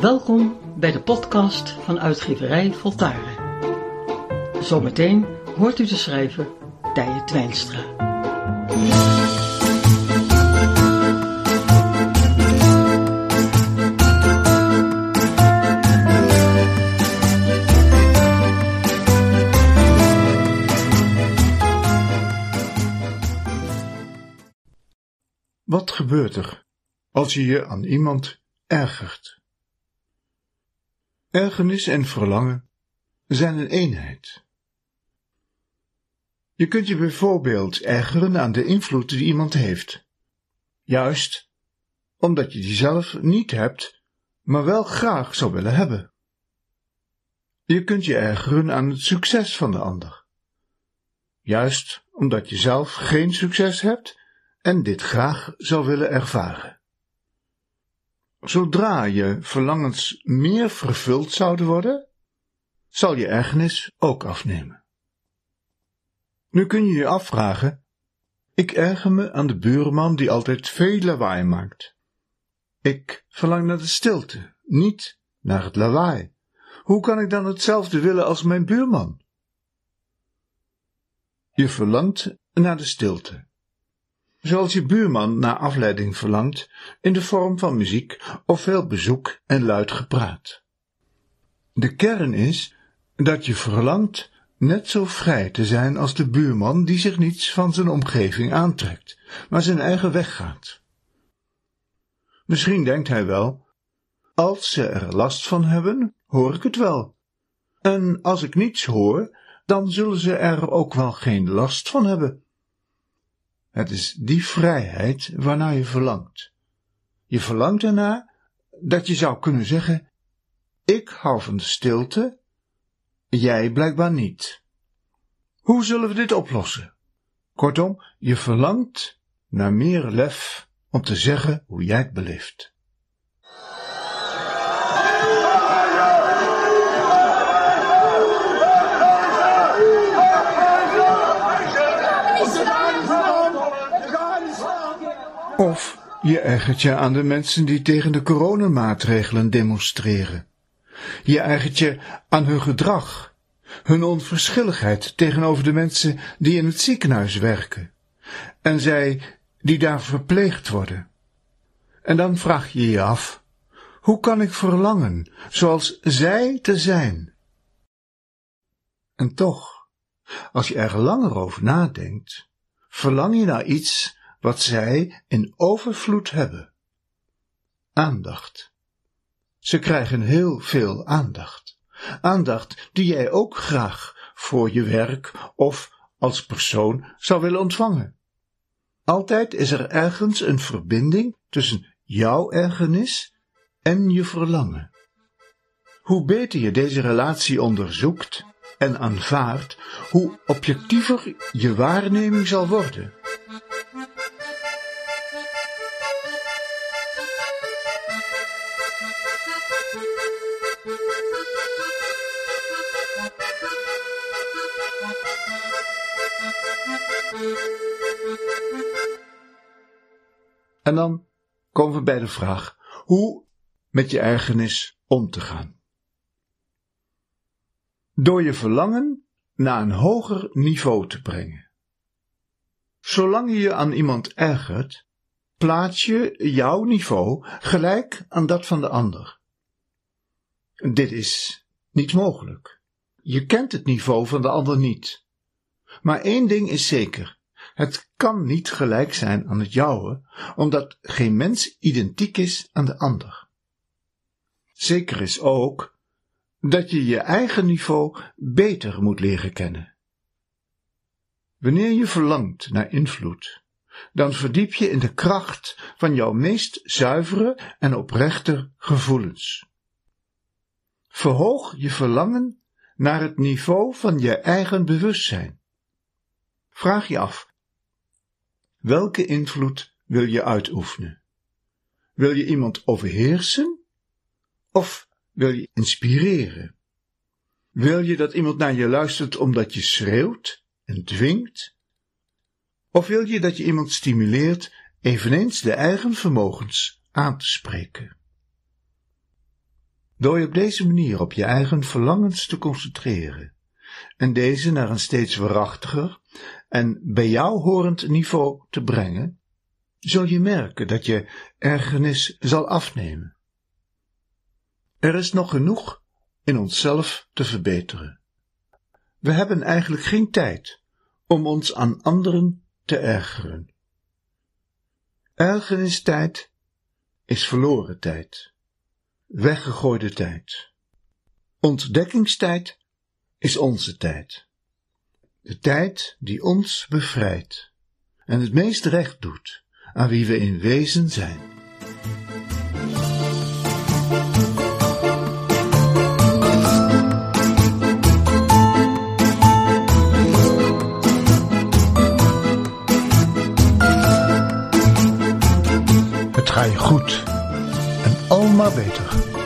Welkom bij de podcast van uitgeverij Voltaren. Zometeen hoort u de schrijver Tije Twijnstra. Wat gebeurt er als je je aan iemand ergert? Ergernis en verlangen zijn een eenheid. Je kunt je bijvoorbeeld ergeren aan de invloed die iemand heeft, juist omdat je die zelf niet hebt, maar wel graag zou willen hebben. Je kunt je ergeren aan het succes van de ander, juist omdat je zelf geen succes hebt en dit graag zou willen ervaren. Zodra je verlangens meer vervuld zouden worden, zal je ergernis ook afnemen. Nu kun je je afvragen, ik erger me aan de buurman die altijd veel lawaai maakt. Ik verlang naar de stilte, niet naar het lawaai. Hoe kan ik dan hetzelfde willen als mijn buurman? Je verlangt naar de stilte zoals je buurman naar afleiding verlangt, in de vorm van muziek of veel bezoek en luid gepraat. De kern is dat je verlangt net zo vrij te zijn als de buurman die zich niets van zijn omgeving aantrekt, maar zijn eigen weg gaat. Misschien denkt hij wel, als ze er last van hebben, hoor ik het wel. En als ik niets hoor, dan zullen ze er ook wel geen last van hebben. Het is die vrijheid waarnaar je verlangt. Je verlangt ernaar dat je zou kunnen zeggen: Ik hou van de stilte, jij blijkbaar niet. Hoe zullen we dit oplossen? Kortom, je verlangt naar meer lef om te zeggen hoe jij het beleeft. Of je ergert je aan de mensen die tegen de coronamaatregelen demonstreren. Je ergert je aan hun gedrag, hun onverschilligheid tegenover de mensen die in het ziekenhuis werken, en zij die daar verpleegd worden. En dan vraag je je af, hoe kan ik verlangen zoals zij te zijn? En toch, als je er langer over nadenkt, verlang je naar iets wat zij in overvloed hebben. Aandacht. Ze krijgen heel veel aandacht. Aandacht die jij ook graag voor je werk of als persoon zou willen ontvangen. Altijd is er ergens een verbinding tussen jouw ergernis en je verlangen. Hoe beter je deze relatie onderzoekt en aanvaardt, hoe objectiever je waarneming zal worden. En dan komen we bij de vraag hoe met je ergernis om te gaan. Door je verlangen naar een hoger niveau te brengen. Zolang je je aan iemand ergert, plaats je jouw niveau gelijk aan dat van de ander. Dit is niet mogelijk. Je kent het niveau van de ander niet. Maar één ding is zeker. Het kan niet gelijk zijn aan het jouwe, omdat geen mens identiek is aan de ander. Zeker is ook dat je je eigen niveau beter moet leren kennen. Wanneer je verlangt naar invloed, dan verdiep je in de kracht van jouw meest zuivere en oprechte gevoelens. Verhoog je verlangen naar het niveau van je eigen bewustzijn. Vraag je af, welke invloed wil je uitoefenen? Wil je iemand overheersen? Of wil je inspireren? Wil je dat iemand naar je luistert omdat je schreeuwt en dwingt? Of wil je dat je iemand stimuleert eveneens de eigen vermogens aan te spreken? Door je op deze manier op je eigen verlangens te concentreren en deze naar een steeds waarachtiger en bij jou horend niveau te brengen, zul je merken dat je ergernis zal afnemen. Er is nog genoeg in onszelf te verbeteren. We hebben eigenlijk geen tijd om ons aan anderen te ergeren. Ergernistijd is verloren tijd, weggegooide tijd. Ontdekkingstijd is onze tijd. De tijd die ons bevrijdt en het meest recht doet aan wie we in wezen zijn. Het ga je goed en al maar beter.